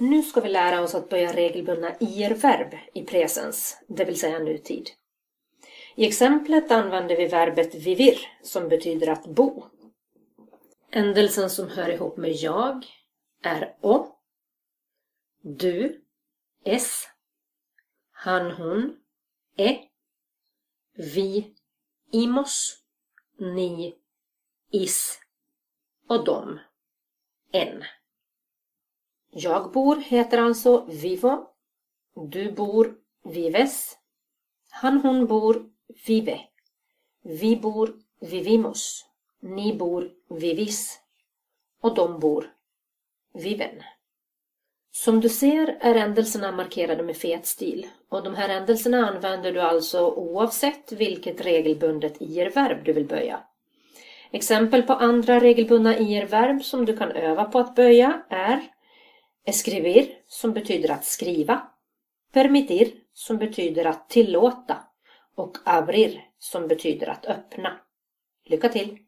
Nu ska vi lära oss att böja regelbundna ir-verb i presens, det vill säga nutid. I exemplet använder vi verbet vivir som betyder att bo. Ändelsen som hör ihop med jag är å, Du, s. Han, hon, e. Vi, imos. Ni, is. Och dom, en. Jag bor heter alltså vivo. Du bor vives. Han, hon bor vive. Vi bor vivimos. Ni bor vivis. Och de bor viven. Som du ser är ändelserna markerade med fet stil och de här ändelserna använder du alltså oavsett vilket regelbundet ir-verb du vill böja. Exempel på andra regelbundna ir-verb som du kan öva på att böja är escribir som betyder att skriva, permitir som betyder att tillåta och abrir som betyder att öppna. Lycka till!